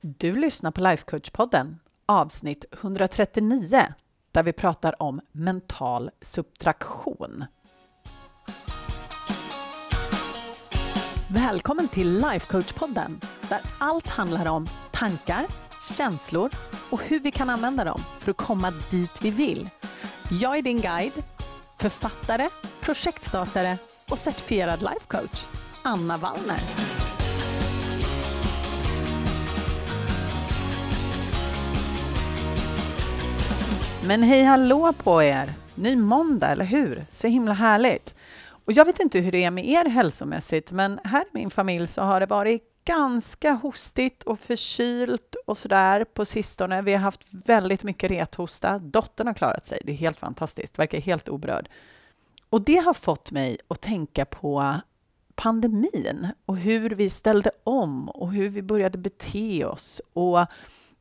Du lyssnar på Lifecoach-podden, avsnitt 139, där vi pratar om mental subtraktion. Välkommen till Lifecoach-podden, där allt handlar om tankar, känslor och hur vi kan använda dem för att komma dit vi vill. Jag är din guide, författare, projektstartare och certifierad lifecoach, Anna Wallner. Men hej hallå på er! Ny måndag, eller hur? Så himla härligt. Och jag vet inte hur det är med er hälsomässigt, men här i min familj så har det varit ganska hostigt och förkylt och sådär på sistone. Vi har haft väldigt mycket rethosta. Dottern har klarat sig. Det är helt fantastiskt. Verkar helt oberörd. Och det har fått mig att tänka på pandemin och hur vi ställde om och hur vi började bete oss. Och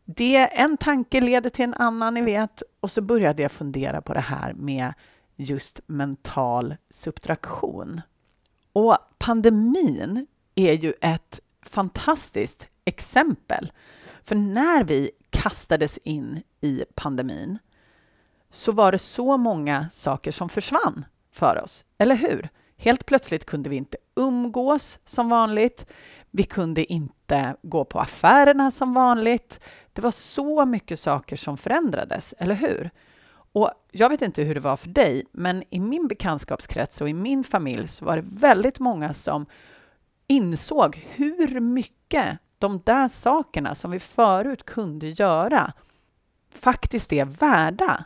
det, en tanke leder till en annan, ni vet. Och så började jag fundera på det här med just mental subtraktion. Och pandemin är ju ett fantastiskt exempel. För när vi kastades in i pandemin så var det så många saker som försvann för oss, eller hur? Helt plötsligt kunde vi inte umgås som vanligt. Vi kunde inte gå på affärerna som vanligt. Det var så mycket saker som förändrades, eller hur? Och jag vet inte hur det var för dig, men i min bekantskapskrets och i min familj så var det väldigt många som insåg hur mycket de där sakerna som vi förut kunde göra faktiskt är värda.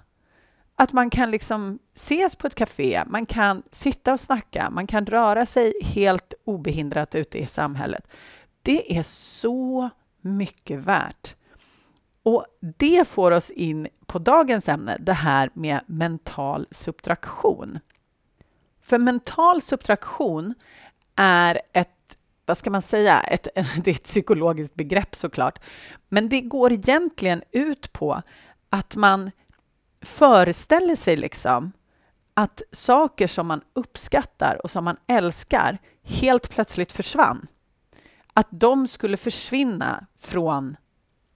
Att man kan liksom ses på ett café, man kan sitta och snacka, man kan röra sig helt obehindrat ute i samhället. Det är så mycket värt. Och det får oss in på dagens ämne, det här med mental subtraktion. För mental subtraktion är ett, vad ska man säga, ett, det är ett psykologiskt begrepp såklart, men det går egentligen ut på att man föreställer sig liksom att saker som man uppskattar och som man älskar helt plötsligt försvann. Att de skulle försvinna från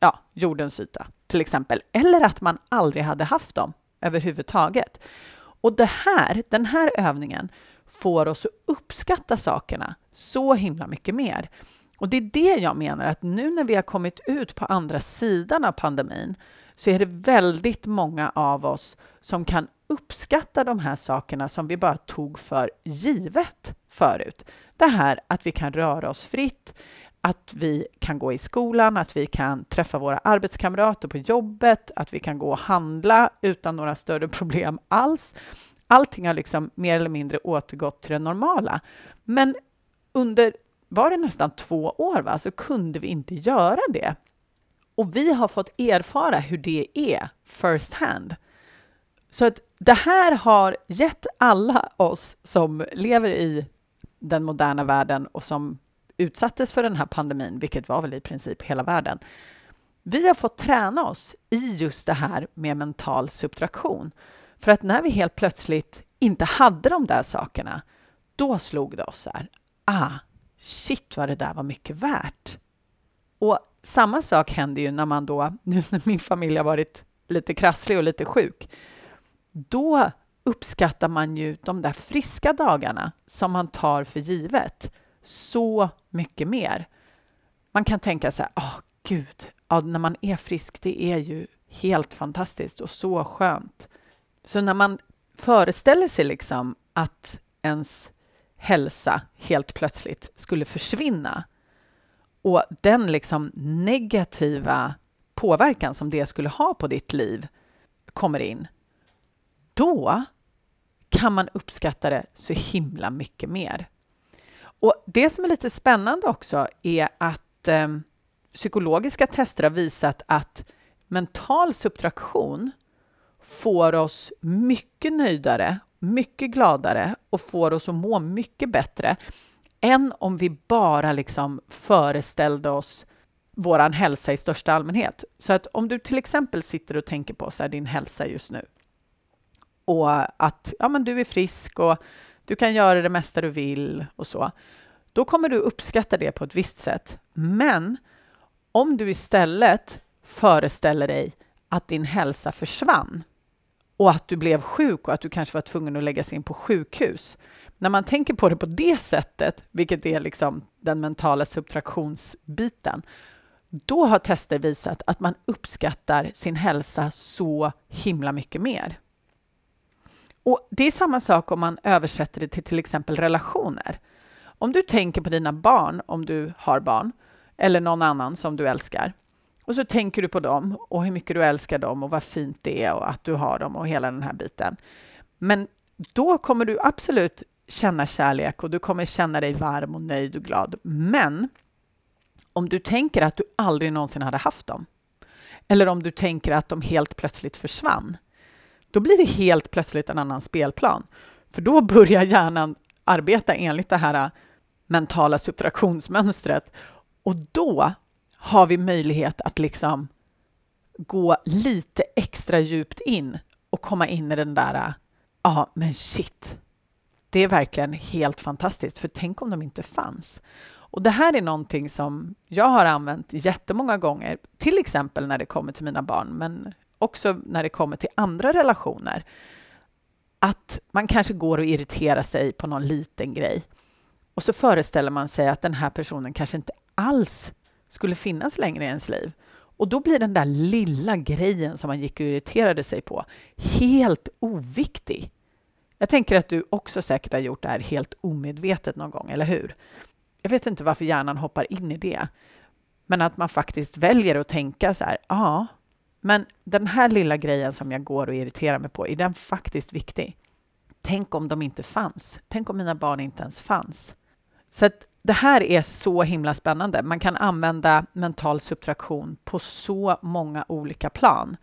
ja, jordens yta, till exempel. Eller att man aldrig hade haft dem överhuvudtaget. Och det här, den här övningen får oss att uppskatta sakerna så himla mycket mer. Och det är det jag menar, att nu när vi har kommit ut på andra sidan av pandemin så är det väldigt många av oss som kan uppskatta de här sakerna som vi bara tog för givet förut. Det här att vi kan röra oss fritt, att vi kan gå i skolan, att vi kan träffa våra arbetskamrater på jobbet, att vi kan gå och handla utan några större problem alls. Allting har liksom mer eller mindre återgått till det normala. Men under, var det nästan två år, va, så kunde vi inte göra det. Och vi har fått erfara hur det är first hand. Så att det här har gett alla oss som lever i den moderna världen och som utsattes för den här pandemin, vilket var väl i princip hela världen. Vi har fått träna oss i just det här med mental subtraktion. För att när vi helt plötsligt inte hade de där sakerna, då slog det oss så här. Ah, shit vad det där var mycket värt. Och samma sak händer ju när man då, nu när min familj har varit lite krasslig och lite sjuk, då uppskattar man ju de där friska dagarna som man tar för givet så mycket mer. Man kan tänka så här, åh oh, gud, ja, när man är frisk, det är ju helt fantastiskt och så skönt. Så när man föreställer sig liksom att ens hälsa helt plötsligt skulle försvinna och den liksom negativa påverkan som det skulle ha på ditt liv kommer in, då kan man uppskatta det så himla mycket mer. Och Det som är lite spännande också är att eh, psykologiska tester har visat att mental subtraktion får oss mycket nöjdare, mycket gladare och får oss att må mycket bättre än om vi bara liksom föreställde oss vår hälsa i största allmänhet. Så att om du till exempel sitter och tänker på så här, din hälsa just nu och att ja, men du är frisk och du kan göra det mesta du vill och så. Då kommer du uppskatta det på ett visst sätt. Men Om du istället föreställer dig att din hälsa försvann och att du blev sjuk och att du kanske var tvungen att läggas in på sjukhus. När man tänker på det på det sättet, vilket är liksom den mentala subtraktionsbiten, då har tester visat att man uppskattar sin hälsa så himla mycket mer. Och Det är samma sak om man översätter det till till exempel relationer. Om du tänker på dina barn, om du har barn, eller någon annan som du älskar, och så tänker du på dem och hur mycket du älskar dem och vad fint det är och att du har dem och hela den här biten. Men då kommer du absolut känna kärlek och du kommer känna dig varm och nöjd och glad. Men om du tänker att du aldrig någonsin hade haft dem, eller om du tänker att de helt plötsligt försvann, då blir det helt plötsligt en annan spelplan. För då börjar hjärnan arbeta enligt det här äh, mentala subtraktionsmönstret och då har vi möjlighet att liksom gå lite extra djupt in och komma in i den där, äh, ja men shit, det är verkligen helt fantastiskt, för tänk om de inte fanns. Och det här är någonting som jag har använt jättemånga gånger, till exempel när det kommer till mina barn, men också när det kommer till andra relationer. Att man kanske går och irriterar sig på någon liten grej och så föreställer man sig att den här personen kanske inte alls skulle finnas längre i ens liv. Och då blir den där lilla grejen som man gick och irriterade sig på helt oviktig. Jag tänker att du också säkert har gjort det här helt omedvetet någon gång, eller hur? Jag vet inte varför hjärnan hoppar in i det, men att man faktiskt väljer att tänka så här, ja, men den här lilla grejen som jag går och irriterar mig på, är den faktiskt viktig? Tänk om de inte fanns? Tänk om mina barn inte ens fanns? Så att det här är så himla spännande. Man kan använda mental subtraktion på så många olika plan.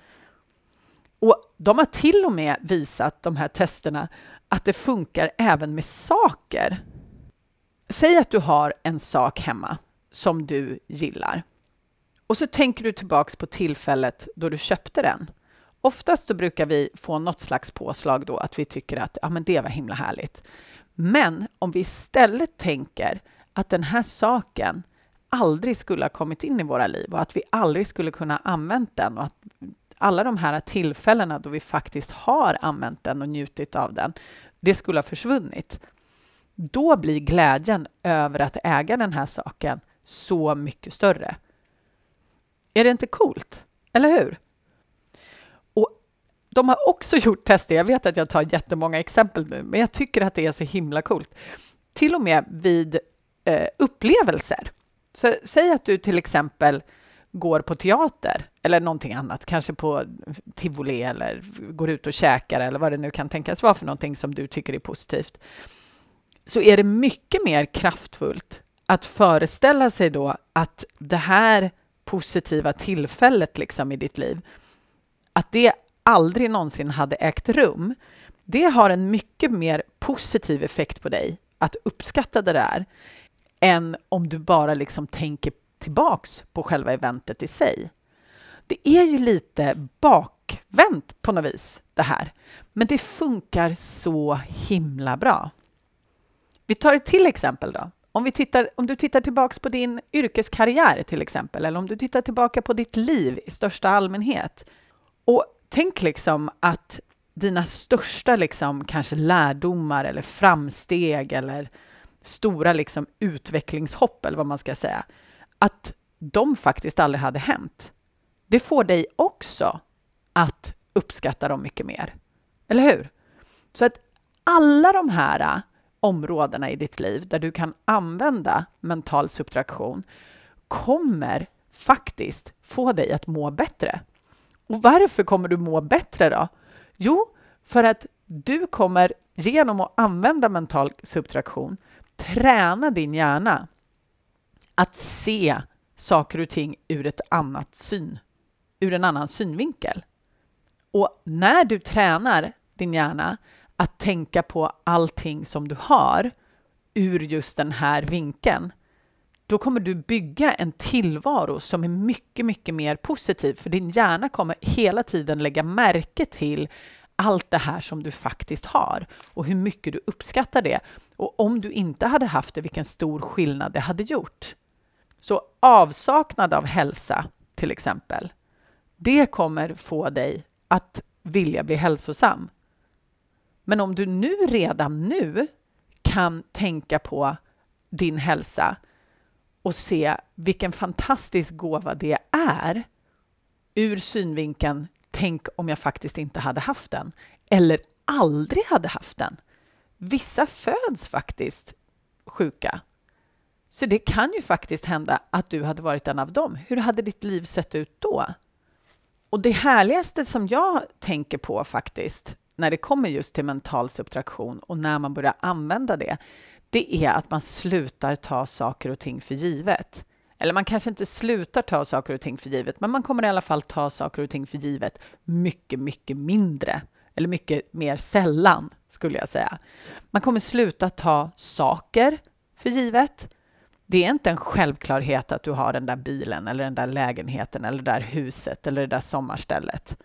Och de har till och med visat, de här testerna, att det funkar även med saker. Säg att du har en sak hemma som du gillar. Och så tänker du tillbaks på tillfället då du köpte den. Oftast så brukar vi få något slags påslag då, att vi tycker att ja, men det var himla härligt. Men om vi istället tänker att den här saken aldrig skulle ha kommit in i våra liv och att vi aldrig skulle kunna använt den och att alla de här tillfällena då vi faktiskt har använt den och njutit av den, det skulle ha försvunnit. Då blir glädjen över att äga den här saken så mycket större. Är det inte coolt? Eller hur? Och de har också gjort tester. Jag vet att jag tar jättemånga exempel nu, men jag tycker att det är så himla coolt. Till och med vid eh, upplevelser. Så säg att du till exempel går på teater eller någonting annat, kanske på tivoli eller går ut och käkar eller vad det nu kan tänkas vara för någonting som du tycker är positivt, så är det mycket mer kraftfullt att föreställa sig då att det här positiva tillfället liksom i ditt liv, att det aldrig någonsin hade ägt rum. Det har en mycket mer positiv effekt på dig att uppskatta det där än om du bara liksom tänker tillbaks på själva eventet i sig. Det är ju lite bakvänt på något vis, det här. Men det funkar så himla bra. Vi tar ett till exempel då. Om, vi tittar, om du tittar tillbaks på din yrkeskarriär till exempel, eller om du tittar tillbaka på ditt liv i största allmänhet. Och tänk liksom att dina största liksom, kanske lärdomar eller framsteg eller stora liksom utvecklingshopp, eller vad man ska säga, att de faktiskt aldrig hade hänt. Det får dig också att uppskatta dem mycket mer. Eller hur? Så att alla de här områdena i ditt liv där du kan använda mental subtraktion kommer faktiskt få dig att må bättre. Och varför kommer du må bättre då? Jo, för att du kommer genom att använda mental subtraktion träna din hjärna att se saker och ting ur ett annat syn, ur en annan synvinkel. Och när du tränar din hjärna att tänka på allting som du har ur just den här vinkeln, då kommer du bygga en tillvaro som är mycket, mycket mer positiv, för din hjärna kommer hela tiden lägga märke till allt det här som du faktiskt har och hur mycket du uppskattar det. Och om du inte hade haft det, vilken stor skillnad det hade gjort. Så avsaknad av hälsa, till exempel, det kommer få dig att vilja bli hälsosam. Men om du nu redan nu kan tänka på din hälsa och se vilken fantastisk gåva det är ur synvinkeln tänk om jag faktiskt inte hade haft den eller aldrig hade haft den. Vissa föds faktiskt sjuka. Så det kan ju faktiskt hända att du hade varit en av dem. Hur hade ditt liv sett ut då? Och det härligaste som jag tänker på faktiskt, när det kommer just till mental subtraktion och när man börjar använda det, det är att man slutar ta saker och ting för givet. Eller man kanske inte slutar ta saker och ting för givet, men man kommer i alla fall ta saker och ting för givet mycket, mycket mindre. Eller mycket mer sällan, skulle jag säga. Man kommer sluta ta saker för givet. Det är inte en självklarhet att du har den där bilen eller den där lägenheten eller det där huset eller det där sommarstället.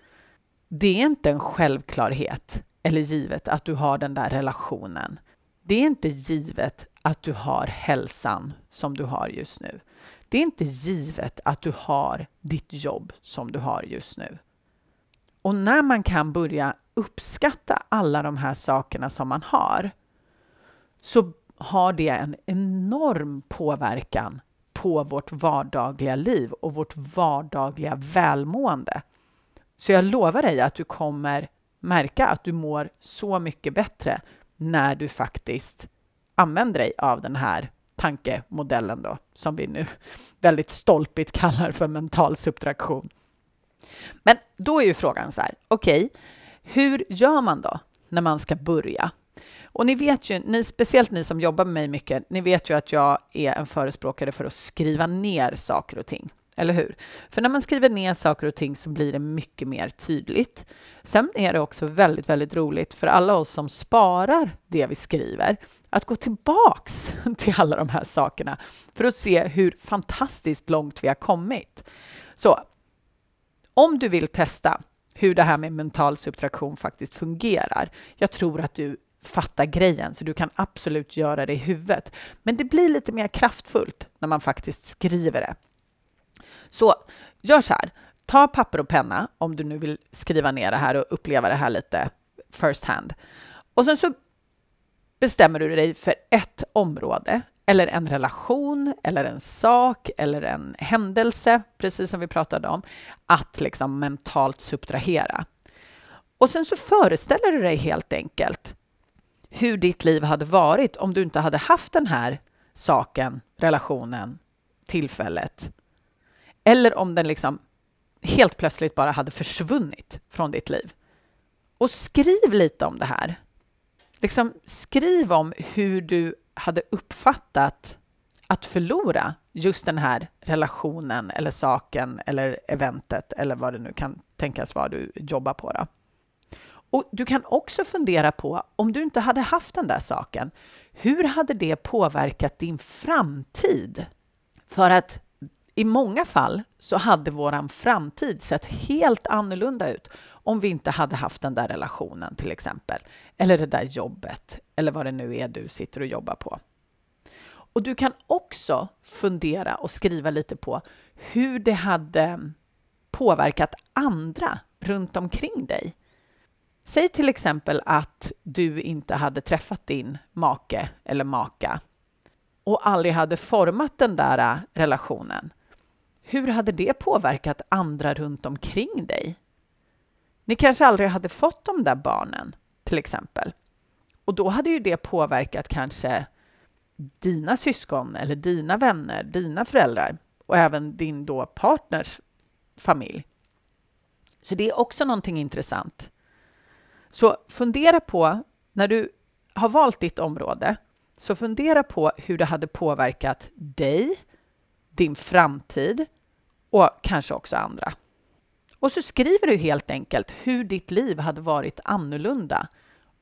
Det är inte en självklarhet eller givet att du har den där relationen. Det är inte givet att du har hälsan som du har just nu. Det är inte givet att du har ditt jobb som du har just nu. Och när man kan börja uppskatta alla de här sakerna som man har så har det en enorm påverkan på vårt vardagliga liv och vårt vardagliga välmående. Så jag lovar dig att du kommer märka att du mår så mycket bättre när du faktiskt använder dig av den här tankemodellen då, som vi nu väldigt stolpigt kallar för mental subtraktion. Men då är ju frågan så här, okej, okay, hur gör man då när man ska börja? Och ni vet ju, ni, speciellt ni som jobbar med mig mycket, ni vet ju att jag är en förespråkare för att skriva ner saker och ting. Eller hur? För när man skriver ner saker och ting så blir det mycket mer tydligt. Sen är det också väldigt, väldigt roligt för alla oss som sparar det vi skriver att gå tillbaks till alla de här sakerna för att se hur fantastiskt långt vi har kommit. Så om du vill testa hur det här med mental subtraktion faktiskt fungerar. Jag tror att du fattar grejen, så du kan absolut göra det i huvudet. Men det blir lite mer kraftfullt när man faktiskt skriver det. Så gör så här. Ta papper och penna om du nu vill skriva ner det här och uppleva det här lite first hand. Och sen så bestämmer du dig för ett område eller en relation eller en sak eller en händelse, precis som vi pratade om, att liksom mentalt subtrahera. Och sen så föreställer du dig helt enkelt hur ditt liv hade varit om du inte hade haft den här saken, relationen, tillfället. Eller om den liksom helt plötsligt bara hade försvunnit från ditt liv. Och skriv lite om det här. Liksom skriv om hur du hade uppfattat att förlora just den här relationen eller saken eller eventet eller vad det nu kan tänkas vara du jobbar på. Då. Och du kan också fundera på om du inte hade haft den där saken, hur hade det påverkat din framtid? För att i många fall så hade vår framtid sett helt annorlunda ut om vi inte hade haft den där relationen till exempel. Eller det där jobbet, eller vad det nu är du sitter och jobbar på. Och du kan också fundera och skriva lite på hur det hade påverkat andra runt omkring dig. Säg till exempel att du inte hade träffat din make eller maka och aldrig hade format den där äh, relationen. Hur hade det påverkat andra runt omkring dig? Ni kanske aldrig hade fått de där barnen, till exempel. Och då hade ju det påverkat kanske dina syskon eller dina vänner, dina föräldrar och även din då partners familj. Så det är också någonting intressant. Så fundera på, när du har valt ditt område, så fundera på hur det hade påverkat dig, din framtid och kanske också andra. Och så skriver du helt enkelt hur ditt liv hade varit annorlunda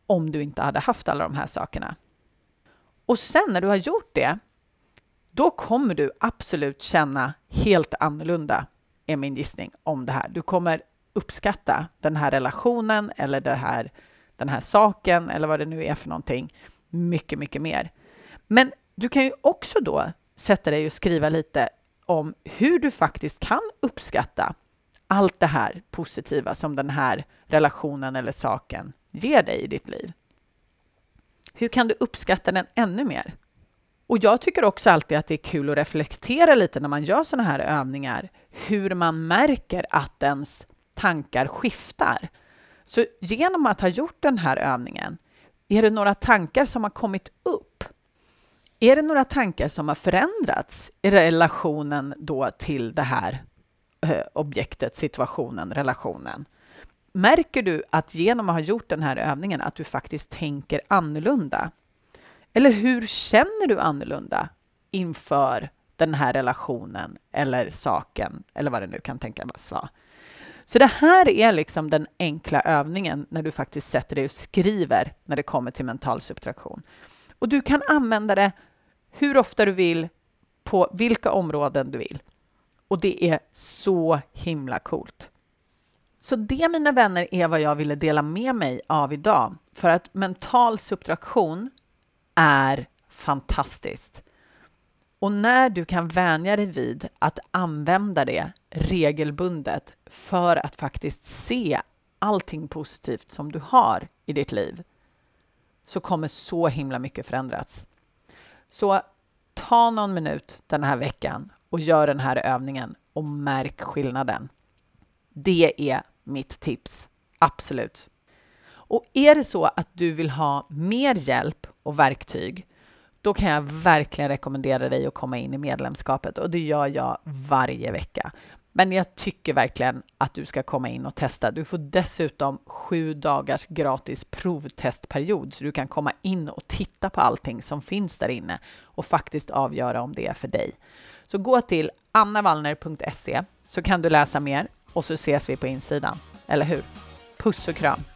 om du inte hade haft alla de här sakerna. Och sen när du har gjort det, då kommer du absolut känna helt annorlunda, är min gissning, om det här. Du kommer uppskatta den här relationen eller det här, den här saken eller vad det nu är för någonting mycket, mycket mer. Men du kan ju också då sätta dig och skriva lite om hur du faktiskt kan uppskatta allt det här positiva som den här relationen eller saken ger dig i ditt liv. Hur kan du uppskatta den ännu mer? Och jag tycker också alltid att det är kul att reflektera lite när man gör sådana här övningar, hur man märker att ens tankar skiftar. Så genom att ha gjort den här övningen, är det några tankar som har kommit upp? Är det några tankar som har förändrats i relationen då till det här eh, objektet, situationen, relationen? Märker du att genom att ha gjort den här övningen att du faktiskt tänker annorlunda? Eller hur känner du annorlunda inför den här relationen eller saken eller vad det nu kan tänkas vara? Så det här är liksom den enkla övningen när du faktiskt sätter dig och skriver när det kommer till mental subtraktion. Och du kan använda det hur ofta du vill på vilka områden du vill. Och det är så himla coolt. Så det, mina vänner, är vad jag ville dela med mig av idag. För att mental subtraktion är fantastiskt. Och när du kan vänja dig vid att använda det regelbundet för att faktiskt se allting positivt som du har i ditt liv så kommer så himla mycket förändras. Så ta någon minut den här veckan och gör den här övningen och märk skillnaden. Det är mitt tips. Absolut. Och är det så att du vill ha mer hjälp och verktyg, då kan jag verkligen rekommendera dig att komma in i medlemskapet och det gör jag varje vecka. Men jag tycker verkligen att du ska komma in och testa. Du får dessutom sju dagars gratis provtestperiod så du kan komma in och titta på allting som finns där inne och faktiskt avgöra om det är för dig. Så gå till annavallner.se så kan du läsa mer och så ses vi på insidan. Eller hur? Puss och kram!